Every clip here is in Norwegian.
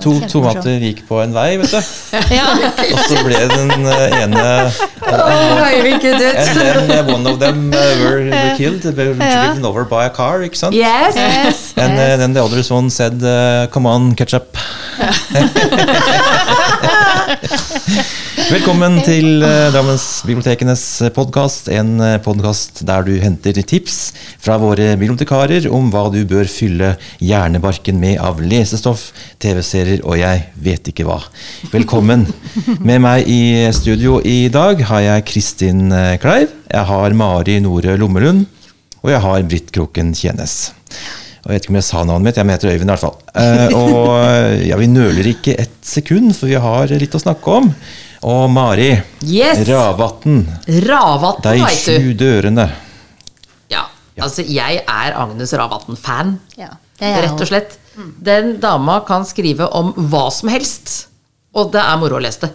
To tomater gikk på en vei, vet du. Ja. Og så ble den eh, ene! And then uh, one of them uh, were, were killed, were driven over by a car, ikke sant? Yes! Yes. And uh, then the other one said, uh, come on, ketchup. Velkommen til uh, Drammensbibliotekenes podkast, en uh, podkast der du henter tips fra våre bibliotekarer om hva du bør fylle hjernebarken med av lesestoff, TV-serier og jeg vet ikke hva. Velkommen. Med meg i studio i dag har jeg Kristin Kleiv, jeg har Mari Nore Lommelund, og jeg har Britt Kroken Tjenes. Og jeg vet ikke om jeg sa navnet mitt, jeg heter Øyvind i hvert fall. Uh, og eh, ja, vi nøler ikke ett sekund, for vi har litt å snakke om. Og Mari, Yes! Ravatn, Ravatn, de veit du. sju dørene. Ja, altså jeg er Agnes Ravatn-fan. Ja, det er Rett og slett. Den dama kan skrive om hva som helst, og det er moro å lese det.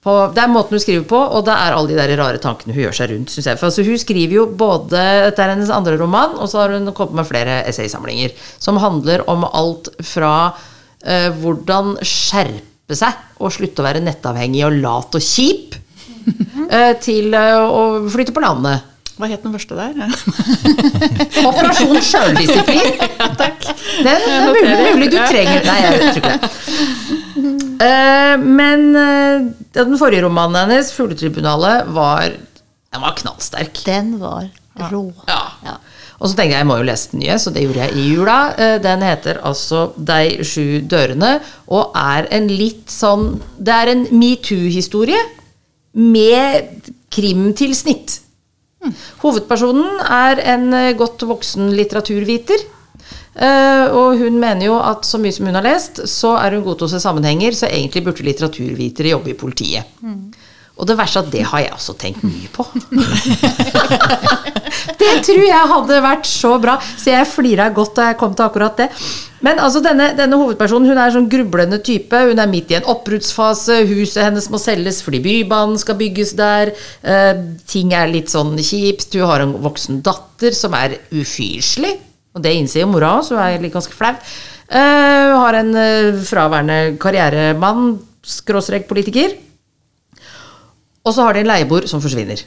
På, det er måten hun skriver på, og det er alle de der rare tankene hun gjør seg rundt. Synes jeg. For altså, hun skriver jo både Dette er hennes andre roman, og så har hun kommet med flere essaysamlinger som handler om alt fra eh, hvordan skjerpe seg og slutte å være nettavhengig og lat og kjip, eh, til eh, å flytte på landet. Hva het den første der? Operasjon sjøldisiplin. Takk. Den det er mulig, mulig du trenger Nei, jeg tror ikke det. Eh, men den forrige romanen hennes, 'Fugletribunalet', var, den var knallsterk. Den var rå. Ja. Ja. Og så tenkte jeg jeg må jo lese den nye, så det gjorde jeg i jula. Eh, Den heter altså 'De sju dørene', og er en litt sånn Det er en metoo-historie med krimtilsnitt. Hovedpersonen er en eh, godt voksen litteraturviter. Eh, og hun mener jo at så mye som hun har lest, så er hun god til å se sammenhenger, så egentlig burde litteraturvitere jobbe i politiet. Og det verste er at det har jeg også tenkt mye på. det tror jeg hadde vært så bra, så jeg flira godt da jeg kom til akkurat det. Men altså denne, denne hovedpersonen hun er en sånn grublende type. Hun er midt i en oppbruddsfase. Huset hennes må selges fordi Bybanen skal bygges der. Eh, ting er litt sånn kjipt. Hun har en voksen datter som er ufyselig. Og det innser jo mora òg, hun er litt ganske flau. Eh, Hun har en eh, fraværende karrieremann, skråstrek politiker. Og så har de en leieboer som forsvinner.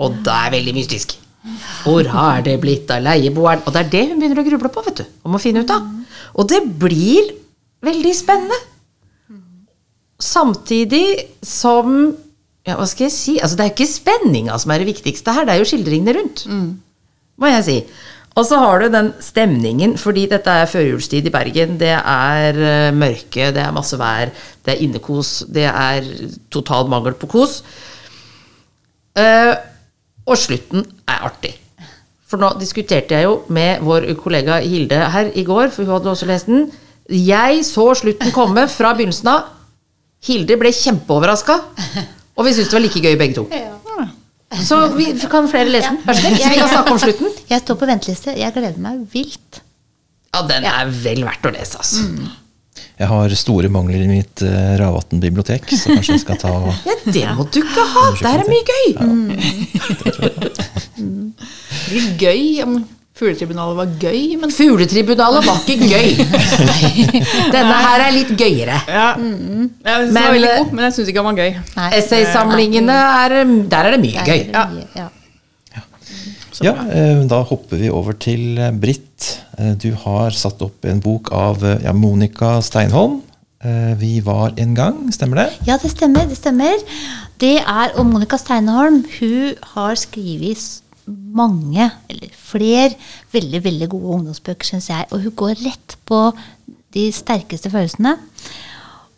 Og det er veldig mystisk. Hvor har det blitt av leieboeren? Og det er det hun begynner å gruble på, vet du. Om å finne ut av. Og det blir veldig spennende. Samtidig som Ja, hva skal jeg si? Altså, det er ikke spenninga som er det viktigste her, det er jo skildringene rundt. Må jeg si. Og så har du den stemningen, fordi dette er førjulstid i Bergen. Det er eh, mørke, det er masse vær, det er innekos, det er total mangel på kos. Uh, og slutten er artig. For nå diskuterte jeg jo med vår kollega Hilde her i går, for hun hadde også lest den. Jeg så slutten komme fra begynnelsen av. Hilde ble kjempeoverraska, og vi syntes det var like gøy begge to. Så vi kan flere lese den. Vær så snill. Vi kan snakke om slutten. Jeg står på venteliste. Jeg gleder meg vilt. Ja, den er vel verdt å lese, altså. Jeg har store mangler i mitt uh, Ravatn-bibliotek, så kanskje jeg skal ta og Ja, det må du ikke ha! Der er mye gøy! Det blir gøy om Fugletribunalet var gøy, men Fugletribunalet var ikke gøy. Denne her er litt gøyere. ja. Jeg synes den Men, var veldig eh, god, men jeg syns ikke den var gøy. Nei. Essaysamlingene er Der er det mye gøy. ja. Ja, eh, da hopper vi over til eh, Britt. Eh, Du har satt opp en bok av eh, ja, Monica Steinholm. Eh, Vi var en gang, stemmer det? Ja, det stemmer. Det stemmer. Det er og Monica Steinholm. Hun har skrevet mange, eller flere, veldig veldig gode ungdomsbøker, syns jeg. Og hun går rett på de sterkeste følelsene.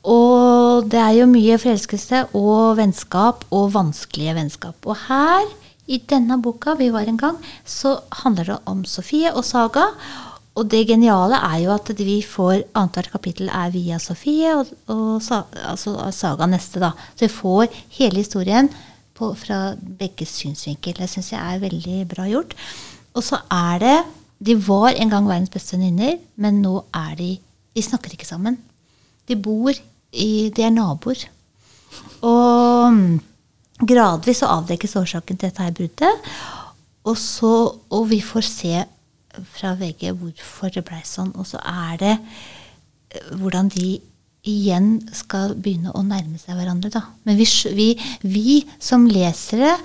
Og det er jo mye forelskelse og vennskap og vanskelige vennskap. Og her, i denne boka, Vi var en gang, så handler det om Sofie og Saga. Og det geniale er jo at vi får annethvert kapittel er via Sofie og, og altså Saga neste, da. Så vi får hele historien på, fra begges synsvinkel. Det syns jeg er veldig bra gjort. Og så er det De var en gang verdens beste venninner, men nå er de De snakker ikke sammen. De bor i De er naboer. Og mm, gradvis så avdekkes årsaken til dette her bruddet. Og, så, og vi får se fra VG hvorfor det blei sånn. Og så er det hvordan de igjen skal begynne å nærme seg hverandre. Da. Men vi, vi, vi som lesere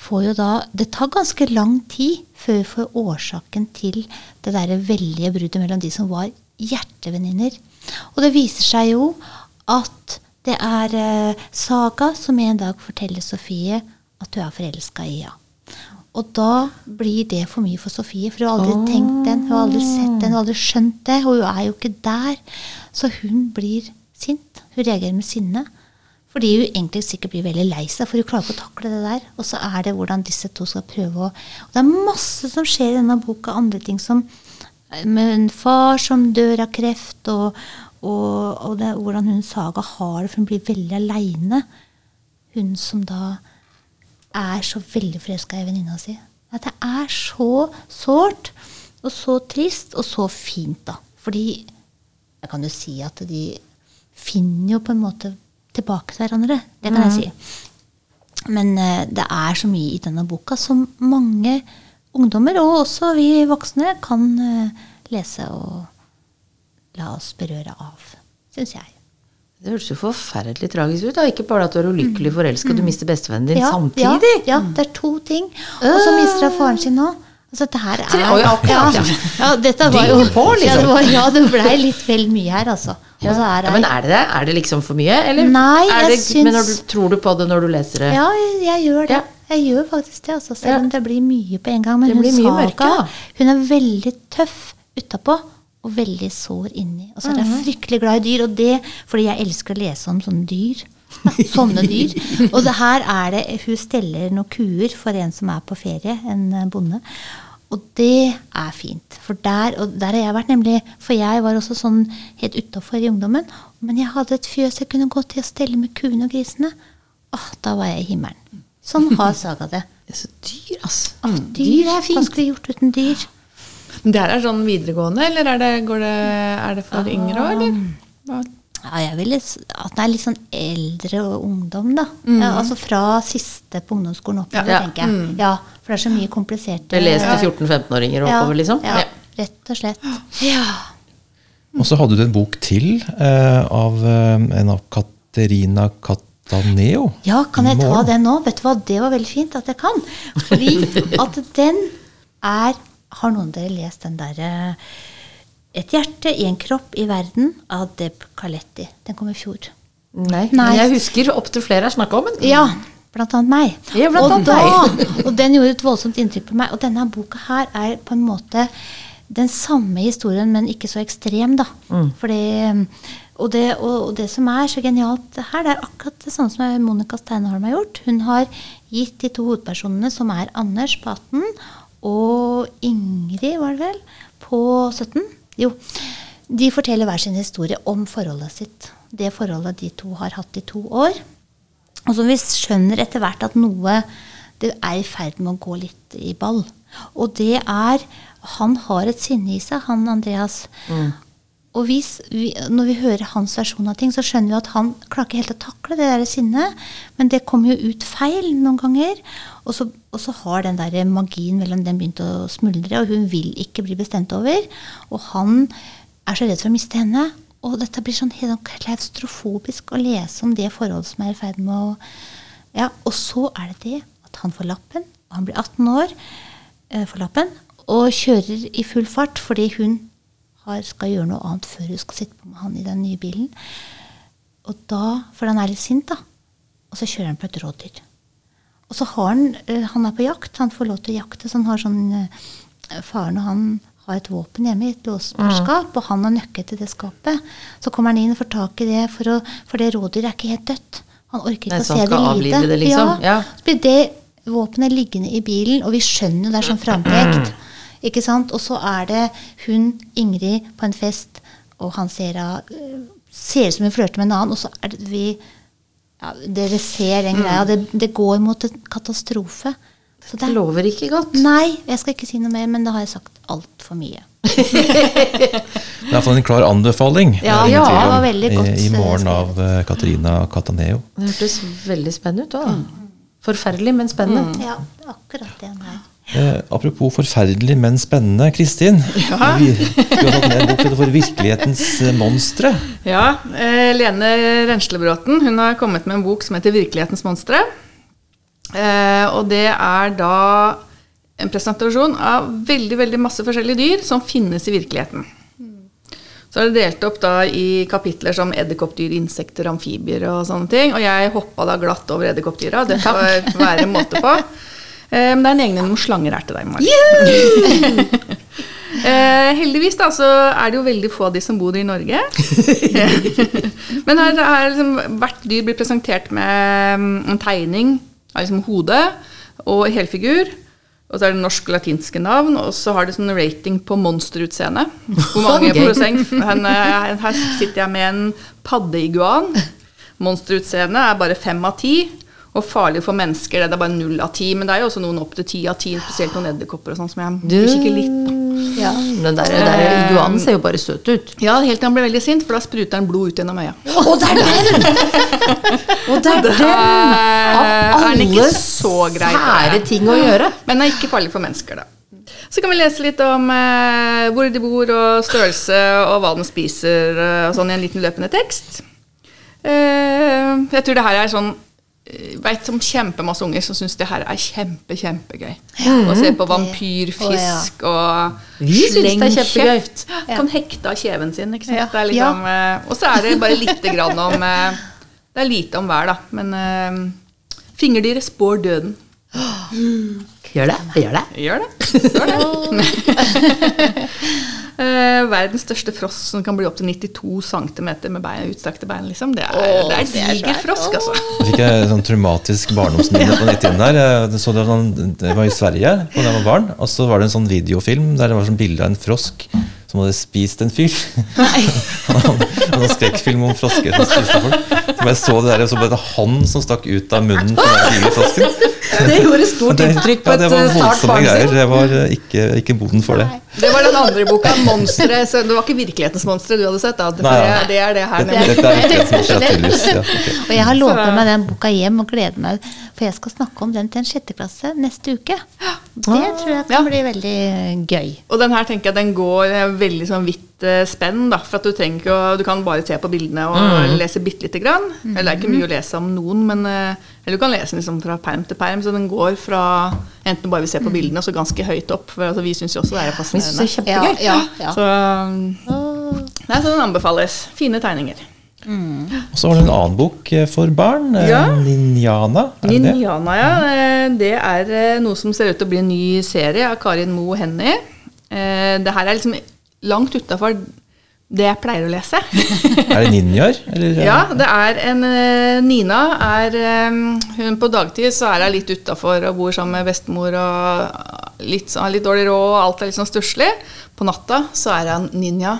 får jo da Det tar ganske lang tid før vi får årsaken til det derre veldige bruddet mellom de som var hjertevenninner. Og det viser seg jo at det er eh, Saga som en dag forteller Sofie at du er forelska i henne. Og da blir det for mye for Sofie, for hun har aldri tenkt den, hun har aldri sett den, hun har aldri skjønt det, og hun er jo ikke der. Så hun blir sint. Hun reagerer med sinne. Fordi hun egentlig sikkert blir veldig lei seg, for hun klarer ikke å takle det der. Og så er det hvordan disse to skal prøve å Og det er masse som skjer i denne boka, andre ting som med en far som dør av kreft, og, og, og det, hvordan hun Saga har det, for hun blir veldig aleine. Hun som da er så veldig forelska i venninna si. At det er så sårt, og så trist, og så fint, da. Fordi jeg kan jo si at de finner jo på en måte tilbake til hverandre. Det kan jeg si. Men uh, det er så mye i denne boka som mange ungdommer, og også vi voksne, kan uh, lese og la oss berøre av, syns jeg. Det høres jo forferdelig tragisk ut. da. Ikke bare at du er ulykkelig forelska, du mister bestevennen din Ja, samtidig. Ja, ja, det er to ting. Og så mister hun faren sin nå. Altså, dette her er Tre- ja, akkurat, ja. ja, dette var jo på, liksom. Ja, det, var, ja, det blei litt vel mye her, altså. Så er Ja, men er det det? Er det liksom for mye? Eller Nei, er jeg det, syns- Men du, tror du på det når du leser det? Ja, jeg, jeg gjør det. Ja. Jeg gjør faktisk det, altså, selv Ja. om det blir mye på en gang. Men hun mørke, da. hun er veldig tøff utapå. Og veldig sår inni. Og så er Mhm. jeg fryktelig glad i dyr, og det fordi jeg elsker å lese om sånne dyr. Sånne dyr. Og det her er det Hun steller noen kuer for en som er på ferie, en bonde. Og det er fint. For der, og der har jeg vært, nemlig For jeg var også sånn helt utafor i ungdommen. Men jeg hadde et fjøs jeg kunne gå til å stelle med kuene og grisene. Åh, da var jeg i himmelen. Sånn har Saga det. Det er så dyr, altså. Åh, dyr, dyr er fint. Hva skulle vi gjort uten dyr? Det her er sånn videregående, eller er det, går det, er det for yngre òg, eller? Ja, jeg vil at det er litt sånn eldre og ungdom, da. Mm. Ja, altså fra siste på ungdomsskolen oppover, Ja. tenker jeg. Ja, for det er så mye kompliserte Det leste 14-15-åringer ja, oppover, liksom? Ja, rett og slett. Ja. Og så hadde du en bok til eh, av eh, en av Katerina Cataneo. Ja, kan jeg ta den nå? Vet du hva, det var veldig fint at jeg kan. Fordi at den er Har noen av dere lest den derre Et hjerte i en kropp i verden av Deb Carletti. Den kom i fjor. Nei. Nei. Jeg husker opptil flere har snakka om den. Ja, blant annet meg. Ja, blant og, annet da, og den gjorde et voldsomt inntrykk på meg. Og denne boka her er på en måte den samme historien, men ikke så ekstrem, da. Mm. Fordi, og, det, og, og det som er så genialt her, det er akkurat det samme som Monica Steinholm har gjort. Hun har gitt de to hovedpersonene, som er Anders på 18 og Ingrid, var det vel, på 17. Jo. De forteller hver sin historie om forholdet sitt. Det forholdet de to har hatt i to år. Og som vi skjønner etter hvert at noe det er i ferd med å gå litt i ball. Og det er Han har et sinne i seg, han Andreas. Og hvis vi, når vi hører hans versjon av ting, så skjønner vi at han klarer ikke helt å takle det der sinnet. Men det kommer jo ut feil noen ganger. Og så, og så har den der magien mellom dem begynt å smuldre, og hun vil ikke bli bestemt over. Og han er så redd for å miste henne. Og dette blir sånn helt sånn klaustrofobisk å lese om det forholdet som er i ferd med å Ja, og så er det det at han får lappen, og han blir 18 år, eh, får lappen, og kjører i full fart fordi hun har, skal gjøre noe annet før hun skal sitte på med han i den nye bilen. Og da, For han er litt sint, da. Og så kjører han på et rådyr. Og så har han eh, Han er på jakt, han får lov til å jakte, så han har sånn eh, Faren og han har et våpen hjemme i et låsbarskap, og han har nøkkel til det skapet. Så kommer han inn og får tak i det, for, å, for det rådyret er ikke helt dødt. Han orker ikke Nei, å se det lide. det, liksom? Ja. Så blir det våpenet liggende i bilen, og vi skjønner jo det er sånn frampekt. Ikke sant? Og så er det hun, Ingrid, på en fest, og han ser, ser ut som hun flørter med en annen, og så er det vi ja, Dere ser den greia. Det, det går mot en katastrofe. Så Det lover ikke godt. Nei, jeg skal ikke si noe mer, men da har jeg sagt altfor mye. Det er iallfall en klar anbefaling. Ja, ja, det var veldig godt, I, I morgen eh, av uh, Katarina Cataneo. Det hørtes veldig spennende ut. da. Forferdelig, men spennende. Ja, er akkurat det er. Eh, apropos forferdelig, men spennende. Kristin, Ja. vi, du har tatt med en bok som heter For virkelighetens eh, monstre. Ja, eh, Lene Renslebråten hun har kommet med en bok som heter 'Virkelighetens monstre'. Eh, og det er da en presentasjon av veldig veldig masse forskjellige dyr som finnes i virkeligheten. Så er det delt opp da i kapitler som edderkoppdyr, insekter, amfibier og sånne ting. Og jeg hoppa da glatt over edderkoppdyra. Det får være måte på. Eh, Men det er en egen en slanger her til deg, Mari. Eh, heldigvis da, så er det jo veldig få av de som bor i Norge. Men her har liksom, hvert dyr blitt presentert med mm, en tegning av liksom hodet og helfigur. Og så er det norsk og latinske navn, og så har det sånn rating på monsterutseende. Hvor mange prosent eh, Her sitter jeg med en paddeiguan. Monsterutseende er bare fem av ti. Og farlig for mennesker, det er bare null av ti. Men det er jo også noen opp til ti av ti, spesielt noen edderkopper og sånn som jeg kikke litt på. Ja, den der, der iguanen ser jo bare søt ut. Ja, helt til han blir veldig sint, for da spruter han blod ut gjennom øya. Å, det er den! Å, det er den! Av den alle sære ting å gjøre. Men er ikke farlig for mennesker, da. Så kan vi lese litt om eh, hvor de bor, og størrelse, og hva den spiser, eh, og sånn i en liten løpende tekst. Eh, jeg tror det her er sånn eh, vet om kjempemasse unger som syns det her er kjempe, kjempegøy. Å se på vampyrfisk og Vi syns det er kjempegøy. Kan hekte av kjeven sin. Ikke sant? Ja. Det er liksom, og så er det bare lite grann om eh, Det er lite om hver, da. Men uh, fingerdyret spår døden. Gjør det? Gjør det? Gjør det. Gjør det. Eh, verdens største frosk som kan bli opptil 92 cm med bein, utstrakte bein. Liksom. Det er, det er diger frosk, altså. Da fikk jeg et sånn traumatisk barndomsminne på netthinnen her. Jeg så det, var sånn, det var i Sverige da jeg var barn, og så var det en sånn videofilm der det var sånn bilde av en frosk som hadde spist en fyr. En skrekkfilm om frosker som spiste folk. Så jeg så det der, og så ble det han som stakk ut av munnen på den lille frosken. Det gjorde stort Det- inntrykk på ja, et det var eh, voldsomme barn. sin. Jeg var eh, ikke, ikke boden for det. Det var den andre boka, 'Monstre'. Så det var ikke virkelighetens monstre du hadde sett? da. Det, Nei, ja. det er det her. Det, det, det er virkelighetsmonstre. Ja, okay. Og jeg har lånt med meg den boka hjem og gleder meg, for jeg skal snakke om den til en sjetteklasse neste uke. Det tror jeg kan Ja. bli veldig gøy. Og den her tenker jeg den går eh, veldig sånn vidt eh, spenn, da. For at du trenger ikke å Du kan bare se på bildene og lese bitte lite grann. Eller det er ikke mye å lese om noen, men eh, Eller du kan lese liksom fra perm til perm, så den går fra enten du bare vil se på bildene, og så ganske høyt opp. For altså, vi syns jo også det er Vi synes det fascinerende. er kjempegøy. Ja, ja, Så, um, nei, så den anbefales. Fine tegninger. Og så var det en annen bok eh, for barn. Ja. Ninjana. Er det det? Ninjana, ja. Det er noe som ser ut til å bli en ny serie av Karin Moe Hennie. Eh, Det her er liksom langt utafor det jeg pleier å lese. Er det ninjaer? Ja, det er en eh, Nina er eh, hun På dagtid så er hun litt utafor og bor sammen med bestemor og litt, sånn- har litt dårlig råd, og alt er litt sånn stusslig. På natta så er hun ninja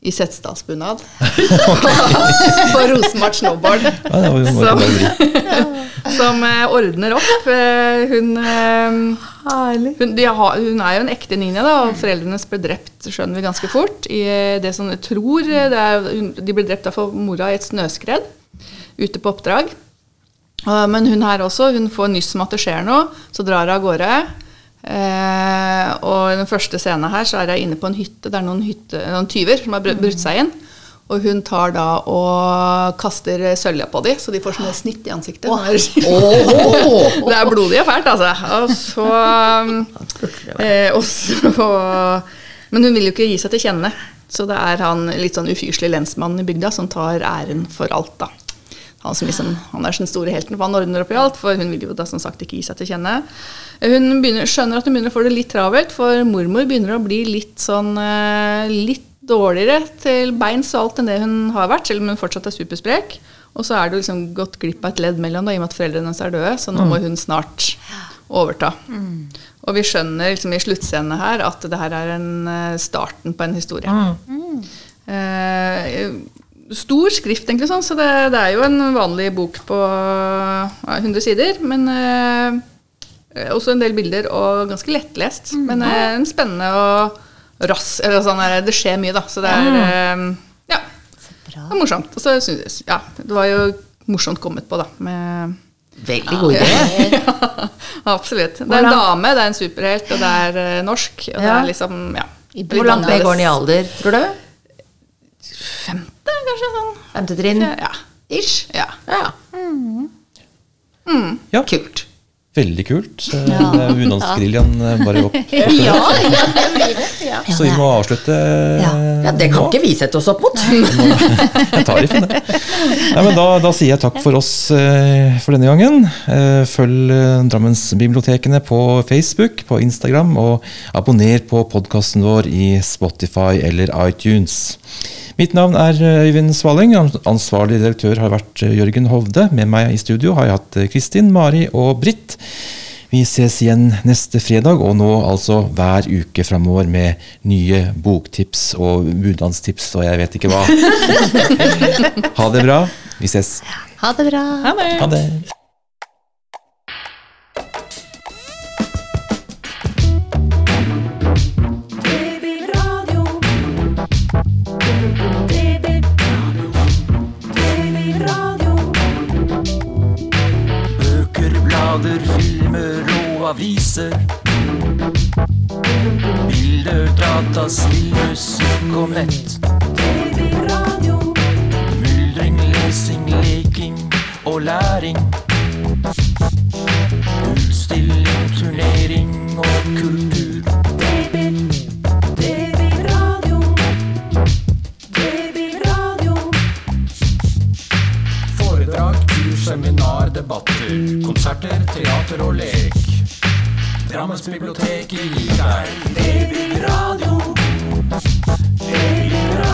i setesdalsbunad på Rosenbart snowboard. Ja, det var bare å som eh, ordner opp. Eh, hun, eh, hun, de har, hun er jo en ekte ninja, da, og foreldrene ble drept skjønner vi ganske fort. I det som jeg tror det er, hun, De ble drept av for mora i et snøskred ute på oppdrag. Men hun her også, hun får nyss om at det skjer noe, så drar hun av gårde. Eh, og i den første scenen her så er jeg inne på en hytte. Det er noen, hytte, noen tyver som har brutt seg inn. Og hun tar da og kaster sølja på dem, så de får sånne snitt i ansiktet. det er blodig og fælt, altså. Og så, eh, og så Men hun vil jo ikke gi seg til kjenne. Så det er han litt sånn ufyselig lensmann i bygda som tar æren for alt, da. Han, som liksom, han er den store helten, for han ordner opp i alt. For hun vil jo da som sagt ikke gi seg til kjenne. Hun begynner, skjønner at hun begynner å få det litt travelt, for mormor begynner å bli litt sånn eh, litt dårligere til beins og alt enn det hun har vært, selv om hun fortsatt er supersprek. Og så er det jo liksom gått glipp av et ledd mellom, da, i og med at foreldrene hennes er døde, så nå må hun snart overta. Og vi skjønner liksom i sluttscenen her at det her er en, eh, starten på en historie. Eh, stor skrift, egentlig, sånn, så det, det er jo en vanlig bok på ja, 100 sider. Men eh, også en del bilder, og ganske lettlest. Men eh, en spennende og rass eller sånn der, Det skjer mye, da. Så det er eh, Ja. Det er morsomt. Og så synes jeg Ja, det var jo morsomt kommet på, da. Med Veldig god idé. Absolutt. Det er en dame, det er en superhelt, og det er eh, norsk. Og det er liksom, ja. Hvor langt ned går den i alder, tror du? Femte, kanskje? sånn. Femte trinn? Ja. Ish. ja. Ja. Ja, Kult. veldig kult. Ja. bare opp. Ja, ja, det blir det. Ja. Så vi må avslutte Ja. Ja, Det kan nå. ikke vi sette oss opp mot. Jeg tar ifra det. Nei, men da, da sier jeg takk for oss eh, for denne gangen. Eh, følg eh, Drammensbibliotekene på Facebook, på Instagram, og abonner på podkasten vår i Spotify eller iTunes. Mitt navn er eh, Øyvind Svaling. Ansvarlig direktør har vært eh, Jørgen Hovde. Med meg i studio har jeg hatt eh, Kristin, Mari og Britt. Vi ses igjen neste fredag, og nå altså hver uke framover med nye boktips og budnadstips og jeg vet ikke hva. Ha det bra. Vi ses. Ha det bra. Ha det. Ha det. Og. Bilder, data, spill, musikk og nett. Myldring, lesing, leking og læring. Utstilling, turnering og kultur. Foredrag, kurs, seminar, debatter. Konserter, teater og lek. Drammensbiblioteket gir deg Babyradio. Babyradio.